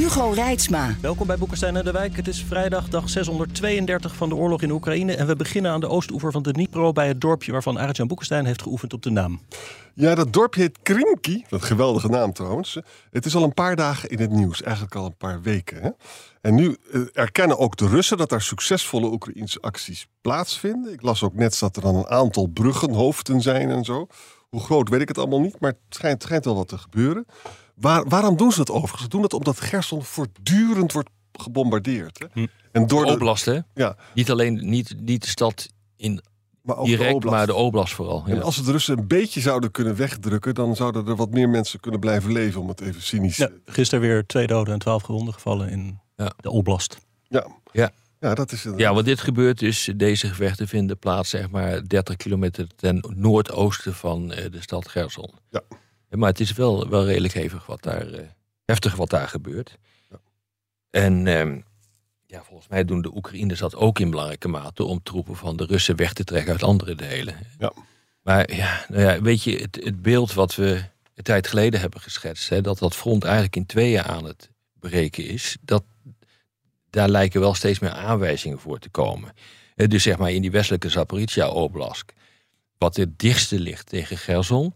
Hugo Reitsma. Welkom bij Boekenstein en de Wijk. Het is vrijdag, dag 632 van de oorlog in Oekraïne. En we beginnen aan de oostoever van de Dnipro... bij het dorpje waarvan Arjan Boekenstein heeft geoefend op de naam. Ja, dat dorpje heet Krimki. Wat een geweldige naam trouwens. Het is al een paar dagen in het nieuws. Eigenlijk al een paar weken. Hè? En nu eh, erkennen ook de Russen dat daar succesvolle Oekraïnse acties plaatsvinden. Ik las ook net dat er dan een aantal bruggenhoofden zijn en zo. Hoe groot weet ik het allemaal niet, maar het schijnt, het schijnt wel wat te gebeuren. Waar, waarom doen ze dat overigens? Ze doen dat omdat Gerson voortdurend wordt gebombardeerd. Hè? Hm. En door de oblast, hè? Ja. Niet alleen niet, niet de stad in maar ook direct, de oblast. maar de oblast vooral. Ja. En als ze de Russen een beetje zouden kunnen wegdrukken, dan zouden er wat meer mensen kunnen blijven leven, om het even cynisch Ja, gisteren weer twee doden en twaalf gewonden gevallen in Ja. de oblast. Ja. Ja. Ja, dat is het. Ja, want dit gebeurt dus, deze gevechten vinden plaats zeg maar 30 kilometer ten noordoosten van eh, de stad Gerson. Ja. Maar het is wel, wel redelijk hevig wat daar, eh, heftig wat daar gebeurt. Ja. En ehm, ja, volgens mij doen de Oekraïners dat ook in belangrijke mate om troepen van de Russen weg te trekken uit andere delen. Ja. Maar ja, nou ja, weet je, het, het beeld wat we een tijd geleden hebben geschetst, hè, dat dat front eigenlijk in tweeën aan het breken is, dat, daar lijken wel steeds meer aanwijzingen voor te komen. Dus zeg maar in die westelijke Zaporizhia Oblast, wat het dichtste ligt tegen Gerson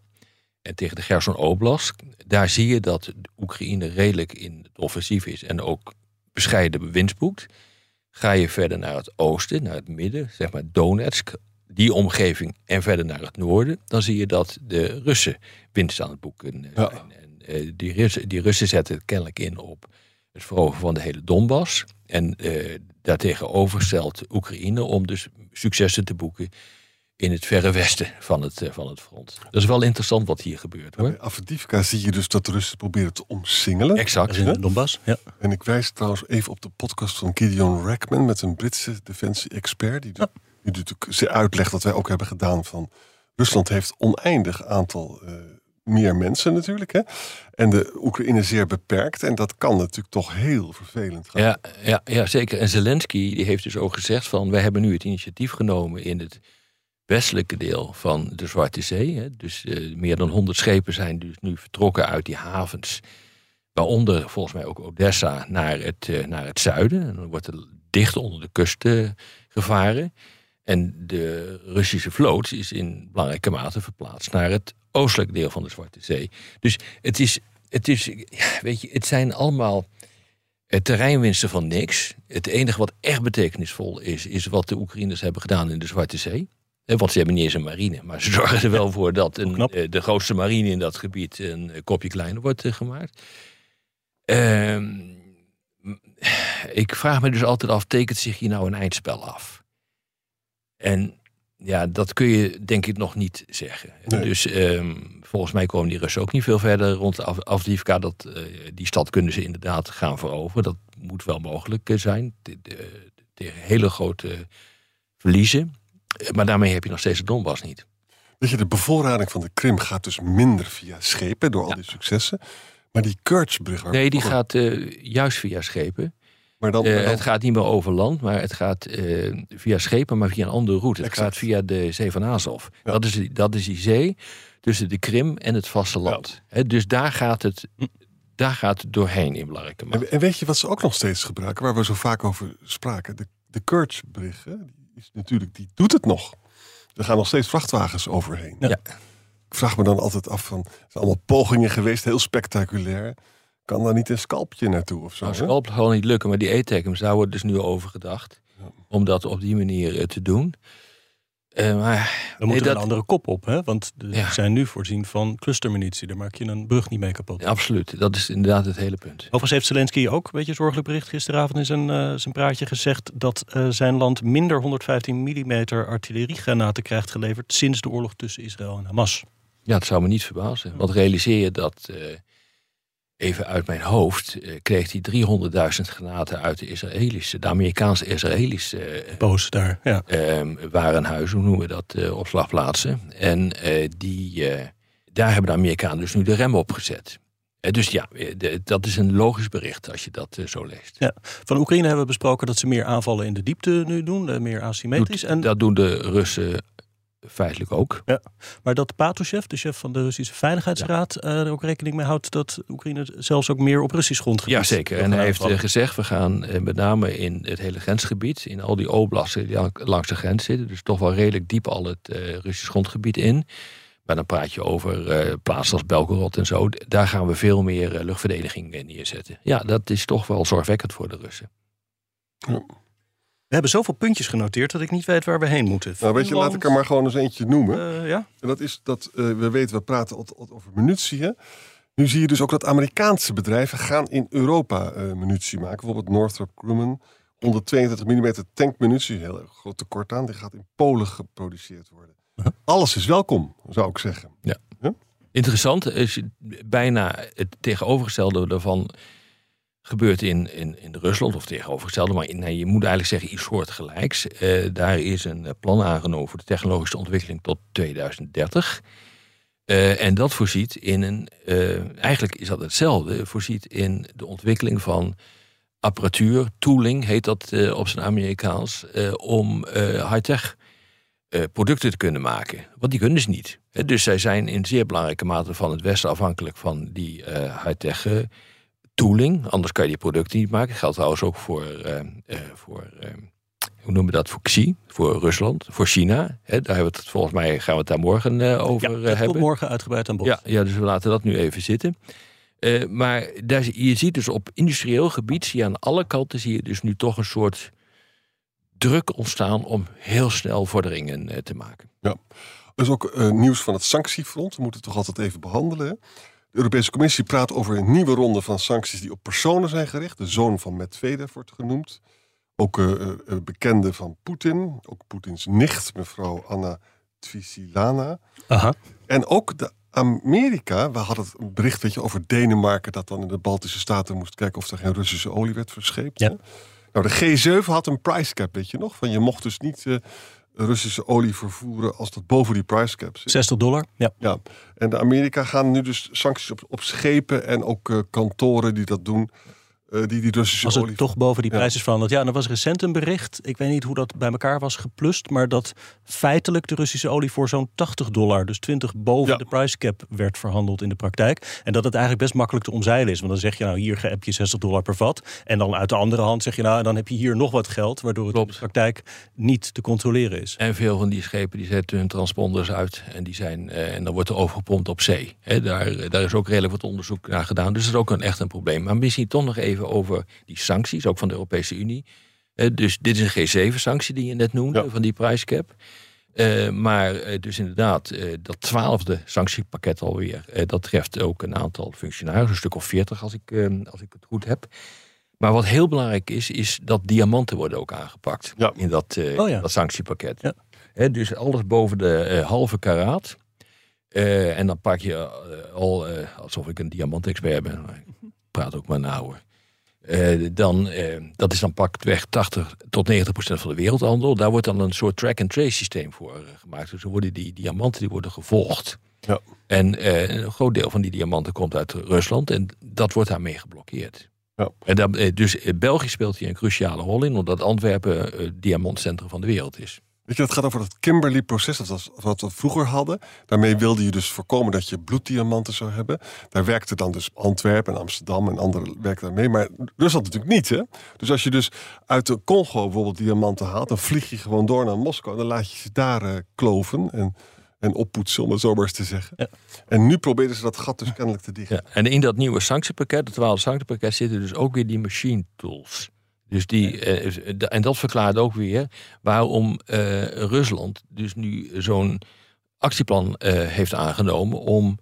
en tegen de Gerson Oblast, daar zie je dat de Oekraïne redelijk in het offensief is en ook bescheiden winst boekt. Ga je verder naar het oosten, naar het midden, zeg maar Donetsk, die omgeving en verder naar het noorden, dan zie je dat de Russen winst aan het boeken Ja. En, eh, die, Russen, die Russen zetten kennelijk in op het veroveren van de hele Donbass. En eh daartegenover stelt Oekraïne om dus successen te boeken in het verre westen van het, eh, van het front. Dat is wel interessant wat hier gebeurt hoor. Bij Avdivka zie je dus dat de Russen proberen te omsingelen. Exact. In de Donbass. Ja. En ik wijs trouwens even op de podcast van Gideon Rackman met een Britse defensie-expert. Die, die natuurlijk ze uitlegt wat wij ook hebben gedaan van Rusland heeft oneindig aantal eh, meer mensen natuurlijk. Hè? En de Oekraïne zeer beperkt. En dat kan natuurlijk toch heel vervelend gaan. Ja, ja, ja, zeker. En Zelensky die heeft dus ook gezegd van... wij hebben nu het initiatief genomen in het westelijke deel van de Zwarte Zee. Hè. Dus eh, meer dan 100 schepen zijn dus nu vertrokken uit die havens. Waaronder volgens mij ook Odessa naar het, eh, naar het zuiden. En dan wordt er dicht onder de kust eh, gevaren. En de Russische vloot is in belangrijke mate verplaatst naar het oostelijke deel van de Zwarte Zee. Dus het is, het is weet je, het zijn allemaal terreinwinsten van niks. Het enige wat echt betekenisvol is, is wat de Oekraïners hebben gedaan in de Zwarte Zee. Eh, Want ze hebben niet eens een marine, maar ze zorgen er wel voor dat een, eh, de grootste marine in dat gebied een eh, kopje kleiner wordt gemaakt. Ehm, ik vraag me dus altijd af, tekent zich hier nou een eindspel af? En ja, dat kun je denk ik nog niet zeggen. Nee. Dus ehm, volgens mij komen die Russen ook niet veel verder rond Af-. Dat, die stad kunnen ze inderdaad gaan veroveren. Dat moet wel mogelijk zijn. De- de- Tegen hele grote verliezen. Maar daarmee heb je nog steeds de Donbass niet. Weet je, de bevoorrading van de Krim gaat dus minder via schepen door al die successen. Maar die Kerchbrug... Nee, die gaat eh, juist via schepen. Maar dan, Eh, maar dan- het gaat niet meer over land, maar het gaat eh, via schepen, maar via een andere route. Het Exact. gaat via de zee van Azov. Ja. Dat, is, die- dat is die zee tussen de Krim en het vasteland. Hè, dus daar gaat, het, daar gaat het doorheen in belangrijke mate. En, en weet je wat ze ook nog steeds gebruiken, waar we zo vaak over spraken? De, de Kerchbrug, is natuurlijk, die doet het nog. Er gaan nog steeds vrachtwagens overheen. Ja. Ik vraag me dan altijd af van, zijn allemaal pogingen geweest, heel spectaculair. Kan daar niet een scalpje naartoe of zo? Nou, hè? scalp gewoon niet lukken, maar die e-takems, daar wordt dus nu over gedacht. Om dat op die manier eh, te doen. Eh, maar Dan moet er dat- een andere kop op, hè? want de- Ja. ze zijn nu voorzien van clustermunitie. Daar maak je een brug niet mee kapot. Ja, absoluut, dat is inderdaad het hele punt. Overigens heeft Zelensky ook, weet je, zorgelijk bericht gisteravond in zijn, eh, zijn praatje gezegd dat eh, zijn land minder 115 mm artilleriegranaten krijgt geleverd sinds de oorlog tussen Israël en Hamas. Ja, het zou me niet verbazen. Want realiseer je dat even uit mijn hoofd, eh, kreeg hij 300.000 granaten uit de Israëlische, de Amerikaanse-Israëlische eh, Boos daar, ja. ehm, warenhuizen, hoe noemen we dat, eh, opslagplaatsen. En eh, die, eh, daar hebben de Amerikanen dus nu de rem op gezet. Eh, dus ja, eh, de- dat is een logisch bericht als je dat eh, zo leest. ja. Van Oekraïne hebben we besproken dat ze meer aanvallen in de diepte nu doen, eh, meer asymmetrisch. Doet- En, Dat doen de Russen feitelijk ook. maar dat Patrushev, de chef van de Russische Veiligheidsraad, eh, er ook rekening mee houdt dat Oekraïne zelfs ook meer op Russisch grondgebied Jazeker. wil En hij heeft eh, gezegd, we gaan eh, met name in het hele grensgebied, in al die oblasten die lang- langs de grens zitten, dus toch wel redelijk diep al het eh, Russisch grondgebied in. Maar dan praat je over eh, plaatsen als Belgorod en zo. Daar gaan we veel meer eh, luchtverdediging neerzetten. Ja, dat is toch wel zorgwekkend voor de Russen. Hebben zoveel puntjes genoteerd dat ik niet weet waar we heen moeten. Nou, weet je, laat ik er maar gewoon eens eentje noemen. Eh, ja? En dat is dat eh, we weten, we praten over munitie. Hè? Nu zie je dus ook dat Amerikaanse bedrijven gaan in Europa eh, munitie maken. Bijvoorbeeld Northrop Grumman, 122 mm tankmunitie, heel groot tekort aan. Die gaat in Polen geproduceerd worden. Alles is welkom, zou ik zeggen. Interessant is bijna het tegenovergestelde daarvan gebeurt in, in, in Rusland, of tegenovergestelde, maar je moet eigenlijk zeggen iets soortgelijks. Eh daar is een eh, plan aangenomen voor de technologische ontwikkeling tot 2030. Eh, en dat voorziet in een, eigenlijk is dat hetzelfde, voorziet in de ontwikkeling van apparatuur, tooling heet dat op zijn Amerikaans, om high-tech producten te kunnen maken. Want die kunnen ze niet. Dus zij zijn in zeer belangrijke mate van het Westen afhankelijk van die high-tech tooling. Anders kan je die producten niet maken. Dat geldt trouwens ook voor, eh, eh, voor eh, hoe noemen we dat, voor Xi, voor Rusland, voor China. Hè, daar hebben we het, volgens mij gaan we het daar morgen eh, over Ja, dat komt hebben. morgen uitgebreid aan bod. Ja, ja, dus we laten dat nu even zitten. Eh, maar daar, je ziet dus op industrieel gebied, zie je aan alle kanten, zie je dus nu toch een soort druk ontstaan om heel snel vorderingen eh, te maken. Er is ook eh, nieuws van het sanctiefront. We moeten het toch altijd even behandelen. Hè? De Europese Commissie praat over een nieuwe ronde van sancties die op personen zijn gericht. De zoon van Medvedev wordt genoemd. Ook eh, bekende van Poetin. Ook Poetins nicht, mevrouw Anna Tvisilana. Aha. En ook de Amerika, we hadden het bericht weet je, over Denemarken... dat dan in de Baltische Staten moest kijken of er geen Russische olie werd verscheept. Ja. Nou, de G7 had een price cap, weet je nog? Van je mocht dus niet Russische olie vervoeren als dat boven die price cap zit. 60 dollar. Ja. Ja, en de Amerika gaan nu dus sancties op, op schepen en ook eh, kantoren die dat doen, eh, die die Russische Als olie... het toch boven die Ja. prijs is veranderd. Ja, en er was recent een bericht. Ik weet niet hoe dat bij elkaar was geplust. Maar dat feitelijk de Russische olie voor zo'n 80 dollar. Dus 20 boven Ja. de price cap werd verhandeld in de praktijk. En dat het eigenlijk best makkelijk te omzeilen is. Want dan zeg je nou hier heb je 60 dollar per vat. En dan uit de andere hand zeg je nou en dan heb je hier nog wat geld. Waardoor het in de praktijk niet te controleren is. En veel van die schepen die zetten hun transponders uit en, die zijn, eh, en dan wordt er overgepompt op zee. Hè, daar, daar is ook redelijk wat onderzoek naar gedaan. Dus dat is ook een, echt een probleem. Maar misschien toch nog even over die sancties, ook van de Europese Unie. Eh, dus dit is een G7-sanctie die je net noemde, Ja. van die prijscap. Eh, maar eh, dus inderdaad, eh, dat twaalfde sanctiepakket alweer, eh, dat treft ook een aantal functionarissen, een stuk of veertig als ik, eh, als ik het goed heb. Maar wat heel belangrijk is, is dat diamanten worden ook aangepakt Ja. in dat, eh, Oh ja. dat sanctiepakket. Ja. Hè, dus alles boven de eh, halve karaat. Eh, en dan pak je al, eh, alsof ik een diamantexpert ben, maar ik praat ook maar na hoor. Eh, dan, eh, dat is dan pakweg 80 tot 90 procent van de wereldhandel. Daar wordt dan een soort track-and-trace systeem voor eh, gemaakt. Dus worden die diamanten die worden gevolgd. Ja. En een groot deel van die diamanten komt uit Rusland. En dat wordt daarmee geblokkeerd. Ja. En dan, dus België speelt hier een cruciale rol in. Omdat Antwerpen het diamantcentrum van de wereld is. Weet je, het gaat over dat Kimberley-proces, dat was wat we vroeger hadden. Daarmee wilde je dus voorkomen dat je bloeddiamanten zou hebben. Daar werkte dan dus Antwerpen en Amsterdam en anderen werkten daar mee. Maar Rusland natuurlijk niet, hè? Dus als je dus uit de Congo bijvoorbeeld diamanten haalt... dan vlieg je gewoon door naar Moskou en dan laat je ze daar eh, kloven... En, en oppoetsen, om het zo maar eens te zeggen. Ja. En nu proberen ze dat gat dus kennelijk te dichten. Ja, en in dat nieuwe sanctiepakket, het twaalfde sanctiepakket, zitten dus ook weer die machine tools. Dus die, eh, en dat verklaart ook weer waarom eh, Rusland dus nu zo'n actieplan eh, heeft aangenomen om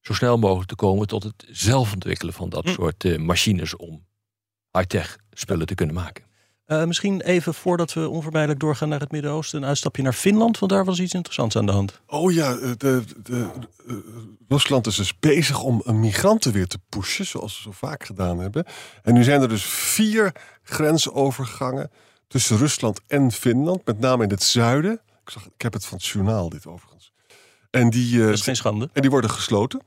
zo snel mogelijk te komen tot het zelf ontwikkelen van dat Hm. soort machines om high-tech spullen te kunnen maken. Uh, misschien even voordat we onvermijdelijk doorgaan naar het Midden-Oosten, een uitstapje naar Finland, want daar was iets interessants aan de hand. Oh ja, de, de, de, Rusland is dus bezig om migranten weer te pushen, zoals ze zo vaak gedaan hebben. En nu zijn er dus vier grensovergangen tussen Rusland en Finland, met name in het zuiden. Ik, zag, ik heb het van het journaal, dit overigens. En die, uh, dat is geen schande. En die worden gesloten.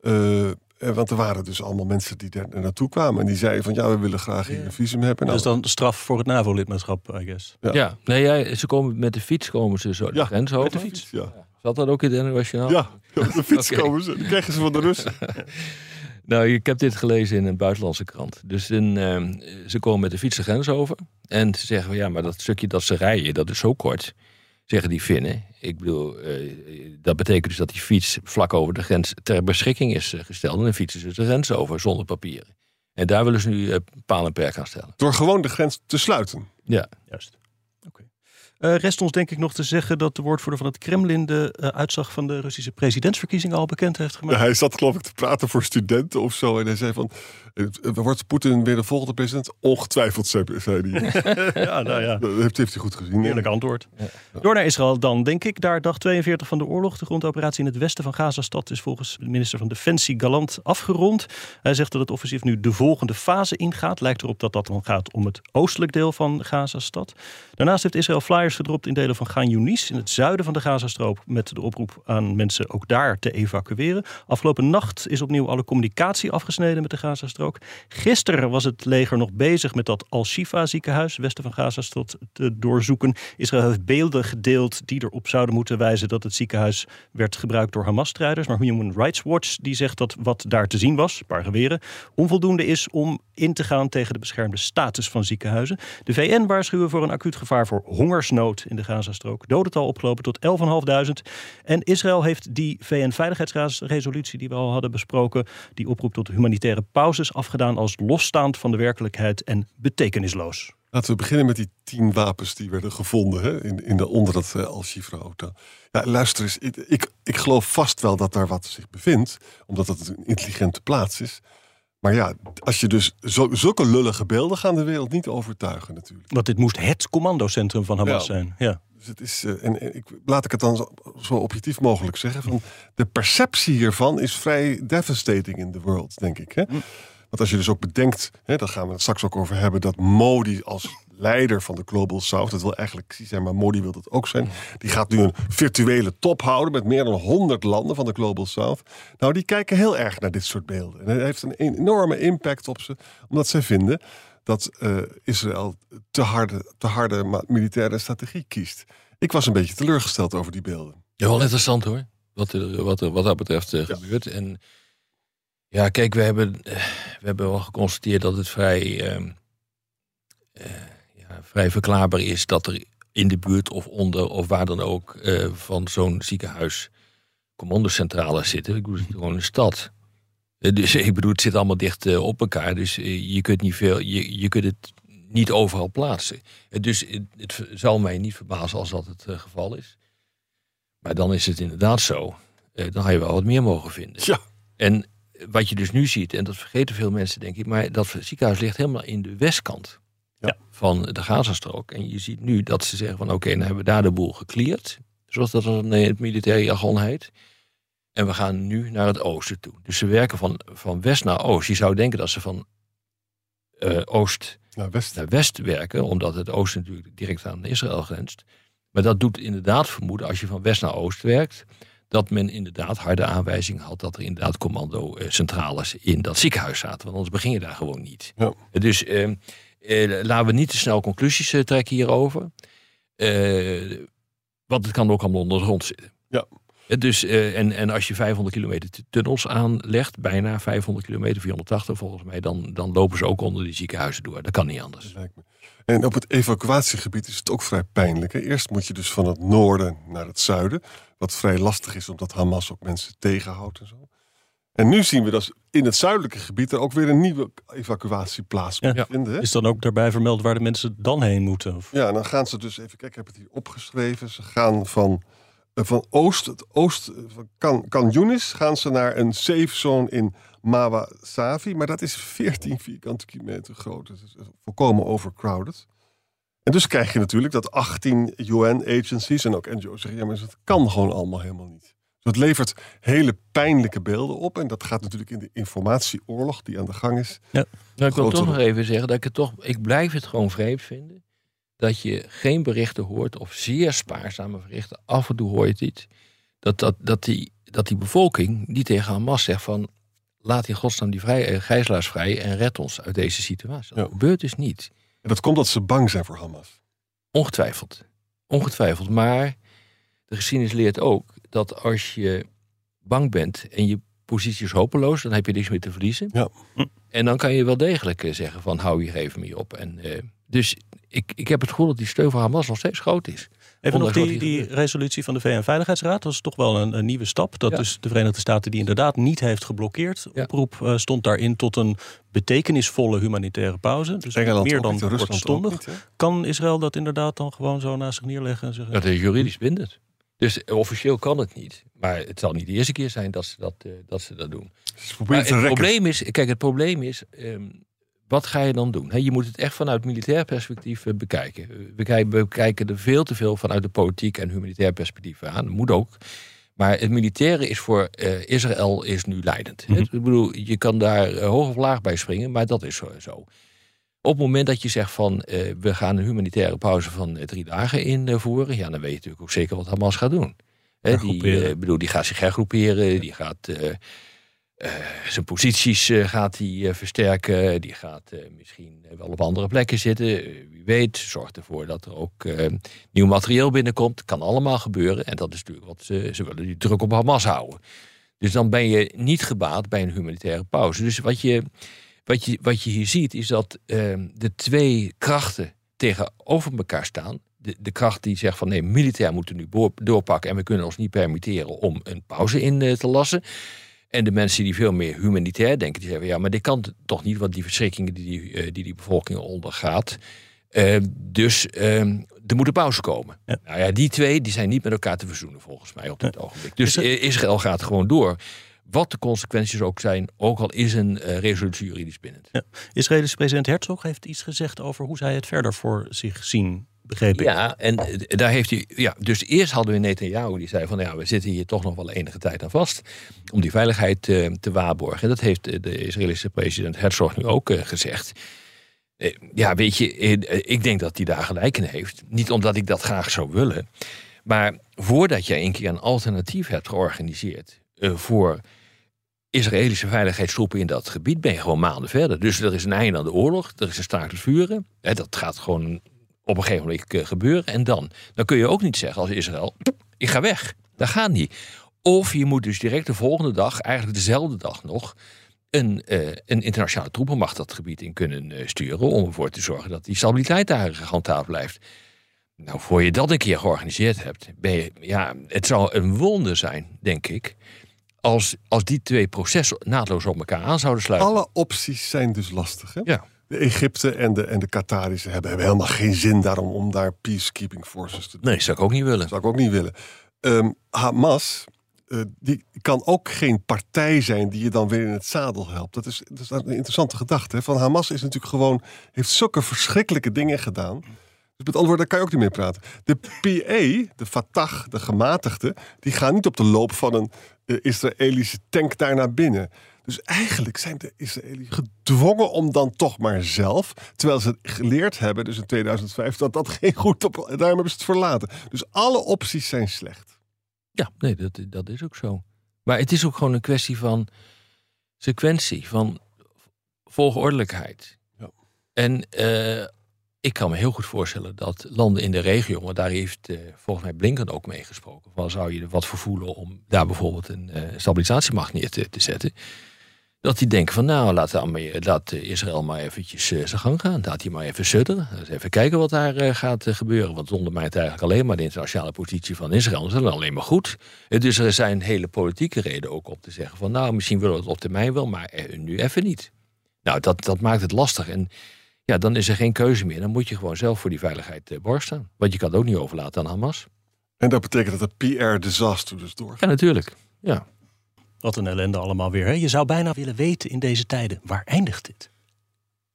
Uh, want er waren dus allemaal mensen die daar naartoe kwamen. En die zeiden van ja, we willen graag hier een visum hebben. Nou, dat is dan straf voor het NAVO-lidmaatschap, I guess. Ja, ja. nee, ja, ze komen met de fiets komen ze zo de ja, grens over. Met de fiets, ja. Zat dat ook in het internationaal? Ja, met de fiets komen ze. Die krijgen ze van de Russen. nou, ik heb dit gelezen in een buitenlandse krant. Dus in, uh, ze komen met de fiets de grens over. En ze zeggen, ja, maar dat stukje dat ze rijden, dat is zo kort zeggen die Finnen. Ik bedoel, uh, dat betekent dus dat die fiets vlak over de grens ter beschikking is eh, gesteld. En dan fietsen ze de grens over zonder papieren. En daar willen ze nu uh, paal en perk aan stellen. Door gewoon de grens te sluiten? Ja. Juist. Uh, rest ons denk ik nog te zeggen dat de woordvoerder van het Kremlin de uh, uitslag van de Russische presidentsverkiezingen al bekend heeft gemaakt. Ja, hij zat geloof ik te praten voor studenten of zo. En hij zei van, uh, wordt Poetin weer de volgende president? Ongetwijfeld, zei hij. ja, nou ja. Dat heeft, heeft hij goed gezien. Eerlijk antwoord. Ja. Door naar Israël dan, denk ik. Daar dag 42 van de oorlog. De grondoperatie in het westen van Gazastad is volgens de minister van Defensie Galant afgerond. Hij zegt dat het offensief nu de volgende fase ingaat. Lijkt erop dat dat dan gaat om het oostelijk deel van Gazastad. Daarnaast heeft Israël flyers gedropt in delen van Gaan Yunis, in het zuiden van de Gazastrook, met de oproep aan mensen ook daar te evacueren. Afgelopen nacht is opnieuw alle communicatie afgesneden met de Gazastrook. Gisteren was het leger nog bezig met dat Al-Shifa ziekenhuis, westen van Gazastrook, te doorzoeken. Israël heeft beelden gedeeld die erop zouden moeten wijzen dat het ziekenhuis werd gebruikt door Hamas-strijders. Maar Human Rights Watch die zegt dat wat daar te zien was, een paar geweren, onvoldoende is om in te gaan tegen de beschermde status van ziekenhuizen. De VN waarschuwen voor een acuut gevaar voor hongersnood in de Gazastrook. Dodental opgelopen tot 11.500. En Israël heeft die VN-veiligheidsresolutie die we al hadden besproken, die oproept tot humanitaire pauzes, afgedaan als losstaand van de werkelijkheid en betekenisloos. Laten we beginnen met die tien wapens die werden gevonden hè, in, in de, onder dat uh, Al-Shifra-auto. Ja, luister eens, ik, ik, ik geloof vast wel dat daar wat zich bevindt, omdat het een intelligente plaats is. Maar ja, als je dus zulke lullige beelden gaan de wereld niet overtuigen natuurlijk. Want dit moest het commandocentrum van Hamas zijn. Ja. Dus het is, uh, en, ik, laat ik het dan zo, zo, objectief mogelijk zeggen. Van de perceptie hiervan is vrij devastating in the world, denk ik. Hè? Mm. Want als je dus ook bedenkt, hè, daar gaan we het straks ook over hebben, dat Modi als leider van de Global South, dat wil eigenlijk precies zijn, maar Modi wil dat ook zijn. Die gaat nu een virtuele top houden met meer dan 100 landen van de Global South. Nou, die kijken heel erg naar dit soort beelden. En het heeft een enorme impact op ze, omdat zij vinden dat uh, Israël te harde, te harde militaire strategie kiest. Ik was een beetje teleurgesteld over die beelden. Ja, wel interessant hoor, wat, er, wat, er, wat dat betreft uh, ja. gebeurt. En ja, kijk, we hebben, we hebben wel geconstateerd dat het vrij uh, vrij verklaarbaar is dat er in de buurt of onder of waar dan ook uh, van zo'n ziekenhuis commandocentrales zitten. Ik bedoel, het is gewoon een stad. Uh, dus ik bedoel, het zit allemaal dicht op elkaar. Dus je kunt niet veel, je, je kunt het niet overal plaatsen. dus het, het, zal mij niet verbazen als dat het geval is. Maar dan is het inderdaad zo. dan had je wel wat meer mogen vinden. Ja. En wat je dus nu ziet, en dat vergeten veel mensen denk ik, maar dat ziekenhuis ligt helemaal in de westkant ja. van de Gazastrook. En je ziet nu dat ze zeggen van oké, okay, dan hebben we daar de boel gecleared. Zoals dat dan in het militaire jargon heet. En we gaan nu naar het oosten toe. Dus ze werken van, van west naar oost. Je zou denken dat ze van uh, oost naar west. naar west werken. Omdat het oosten natuurlijk direct aan Israël grenst. Maar dat doet inderdaad vermoeden als je van west naar oost werkt. Dat men inderdaad harde aanwijzing had dat er inderdaad commando-centrales in dat ziekenhuis zaten. Want anders begin je daar gewoon niet. Ja. Dus uh, uh, laten we niet te snel conclusies uh, trekken hierover. Want het kan ook allemaal onder de grond zitten. Ja. Dus, en, en als je 500 kilometer tunnels aanlegt, bijna 500 kilometer, 480 volgens mij, dan, dan lopen ze ook onder die ziekenhuizen door. Dat kan niet anders. En op het evacuatiegebied is het ook vrij pijnlijk. Hè? Eerst moet je dus van het noorden naar het zuiden. Wat vrij lastig is, omdat Hamas ook mensen tegenhoudt en zo. En nu zien we dat in het zuidelijke gebied er ook weer een nieuwe evacuatieplaats ja. vinden. Is dan ook daarbij vermeld waar de mensen dan heen moeten? Of? Ja, dan gaan ze dus even kijken, ik heb het hier opgeschreven. Ze gaan van, uh, van oost, het oost van kan, Yunis, gaan ze naar een safe zone in Mawa Savi. Maar dat is 14 vierkante kilometer groot. Het is volkomen overcrowded. En dus krijg je natuurlijk dat 18 UN-agencies en ook NGO's zeggen: ja, maar dat kan gewoon allemaal helemaal niet. Dus het levert hele pijnlijke beelden op. En dat gaat natuurlijk in de informatieoorlog die aan de gang is. Nou, ik wil toch nog even zeggen dat ik het toch, ik blijf het gewoon vreemd vinden dat je geen berichten hoort of zeer spaarzame berichten. Af en toe hoor je het iets dat, dat, dat, die, dat die bevolking die tegen Hamas zegt van laat in godsnaam die vrij, eh, gijzelaars vrij en red ons uit deze situatie. Dat Ja. gebeurt dus niet. En dat komt dat ze bang zijn voor Hamas. Ongetwijfeld. Ongetwijfeld. Maar de geschiedenis leert ook dat als je bang bent en je positie is hopeloos, dan heb je niks meer te verliezen. Ja. En dan kan je wel degelijk eh, zeggen van hou hier even mee op. En, eh, dus ik, ik heb het gevoel dat die steun voor Hamas nog steeds groot is. Even nog die, die resolutie van de VN-veiligheidsraad. Dat is toch wel een, een nieuwe stap. Dat Ja. dus de Verenigde Staten die inderdaad niet heeft geblokkeerd. Ja. Oproep eh, stond daarin tot een betekenisvolle humanitaire pauze. Dus Engeland meer dan kortstondig. Kan Israël dat inderdaad dan gewoon zo naast zich neerleggen en zeggen... Dat is juridisch bindend. Dus officieel kan het niet. Maar het zal niet de eerste keer zijn dat ze dat, eh, dat, ze dat doen. Het rekken. probleem is, kijk, het probleem is, ehm, wat ga je dan doen? Je moet het echt vanuit militair perspectief eh, bekijken. Eh, We kijken, we kijken er veel te veel vanuit de politiek en humanitair perspectief aan. Dat moet ook. Maar het militaire is voor eh, Israël is nu leidend. Mhm. Ik bedoel, je kan daar hoog of laag bij springen, maar dat is zo. Op het moment dat je zegt van we gaan een humanitaire pauze van drie dagen invoeren, ja, dan weet je natuurlijk ook zeker wat Hamas gaat doen. Hè, die, bedoel, die gaat zich hergroeperen, die gaat eh, zijn posities eh, gaat hij eh, versterken. Die gaat misschien wel op andere plekken zitten. Wie weet, zorgt ervoor dat er ook nieuw materieel binnenkomt. Kan allemaal gebeuren. En dat is natuurlijk wat ze, ze willen die druk op Hamas houden. Dus dan ben je niet gebaat bij een humanitaire pauze. Dus wat je, wat je, wat je hier ziet is dat eh, de twee krachten tegenover elkaar staan. De, de kracht die zegt van nee, militair moeten nu doorpakken en we kunnen ons niet permitteren om een pauze in te lassen. En de mensen die veel meer humanitair denken, die zeggen ja, maar dit kan toch niet, want die verschrikkingen die die, eh, die, die bevolking ondergaat. eh, dus eh, er moet een pauze komen. Ja. Nou ja, die twee die zijn niet met elkaar te verzoenen volgens mij op dit ogenblik. Dus eh, Israël gaat gewoon door. Wat de consequenties ook zijn, ook al is een resolutie juridisch bindend. Israëlische president Herzog heeft iets gezegd over hoe zij het verder voor zich zien, begreep ik. Ja, en daar heeft hij. Ja, dus eerst hadden we Netanyahu die zei van ja, we zitten hier toch nog wel enige tijd aan vast. Om die veiligheid eh, te waarborgen. En dat heeft eh, de Israëlische president Herzog nu ook eh, gezegd. Ja, weet je, ik denk dat hij daar gelijk in heeft. Niet omdat ik dat graag zou willen. Maar voordat je een keer een alternatief hebt georganiseerd voor Israëlische veiligheidstroepen in dat gebied, ben je gewoon maanden verder. Dus er is een einde aan de oorlog, er is een staakt het vuren. Dat gaat gewoon op een gegeven moment gebeuren. En dan? Dan kun je ook niet zeggen als Israël, ik ga weg. Dat gaat niet. Of je moet dus direct de volgende dag, eigenlijk dezelfde dag nog, een, eh, een internationale troepenmacht dat gebied in kunnen eh, sturen. Om ervoor te zorgen dat die stabiliteit daar gehandhaafd blijft. Nou, voor je dat een keer georganiseerd hebt, ben je, ja, het zou een wonder zijn, denk ik, als, als die twee processen naadloos op elkaar aan zouden sluiten. Alle opties zijn dus lastig. Hè? Ja. De Egypte en de, en de Qatarische hebben, hebben helemaal geen zin daarom om daar peacekeeping forces te doen. Nee, zou ik ook niet willen. Zou ik ook niet willen. Ehm, Hamas, eh, die kan ook geen partij zijn die je dan weer in het zadel helpt. Dat is, dat is een interessante gedachte. Hè? Van Hamas is natuurlijk gewoon, heeft zulke verschrikkelijke dingen gedaan. Dus met andere woorden, daar kan je ook niet mee praten. De PA, de Fatah, de gematigden, die gaan niet op de loop van een eh, Israëlische tank daar naar binnen. Dus eigenlijk zijn de Israëli's gedwongen om dan toch maar zelf, terwijl ze geleerd hebben, dus in 2005, dat dat geen goed op. Daarom hebben ze het verlaten. Dus alle opties zijn slecht. Ja, nee, dat, dat is ook zo. Maar het is ook gewoon een kwestie van sequentie, van volgordelijkheid. Ja. En eh, ik kan me heel goed voorstellen dat landen in de regio, maar daar heeft eh, volgens mij Blinken ook mee gesproken, van zou je er wat voor voelen om daar bijvoorbeeld een eh, stabilisatiemacht neer te, te zetten. Dat die denken van nou, laat, Israël maar eventjes eh, zijn gang gaan. Laat hij maar even sudderen. Even kijken wat daar eh, gaat eh, gebeuren. Want zonder mij het eigenlijk alleen maar de internationale positie van Israël. Dat is dan alleen maar goed. Dus er zijn hele politieke redenen ook om te zeggen van nou, misschien willen we het op termijn wel, maar nu even niet. Nou, dat, dat maakt het lastig. En ja, dan is er geen keuze meer. Dan moet je gewoon zelf voor die veiligheid borg staan. Want je kan het ook niet overlaten aan Hamas. En dat betekent dat de PR-disaster dus doorgaat. Ja, natuurlijk. Ja. Wat een ellende allemaal weer. Hè? Je zou bijna willen weten in deze tijden, waar eindigt dit?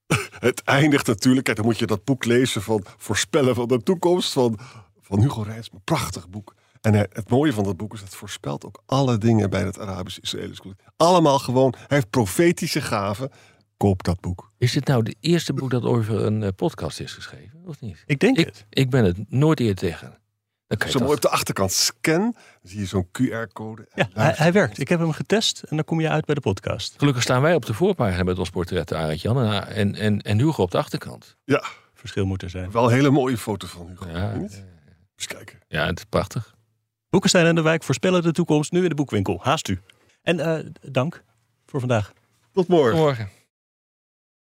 het eindigt natuurlijk. Kijk, dan moet je dat boek lezen van Voorspellen van de toekomst van, van Hugo Reitsma. Prachtig boek. En het mooie van dat boek is, het voorspelt ook alle dingen bij het Arabisch-Israëlisch conflict. Allemaal gewoon, hij heeft profetische gaven. Koop dat boek. Is dit nou de eerste boek dat over een eh, podcast is geschreven, of niet? Ik denk Ik, het. ik ben het nooit eerder tegen. Dan kan je Zo mooi op de achterkant scan, dan zie je zo'n QR-code. Ja, hij, werkt. Ik heb hem getest en dan kom je uit bij de podcast. Gelukkig staan wij op de voorpagina met ons portret, Arend Jan. En, en, en, Hugo op de achterkant. Ja, Verschil moet er zijn. wel een hele mooie foto van Hugo. Ja? Eens kijken. ja, het is prachtig. Boekenstein en de Wijk voorspellen de toekomst nu in de boekwinkel. Haast u. En eh, dank voor vandaag. Tot morgen. Morgen.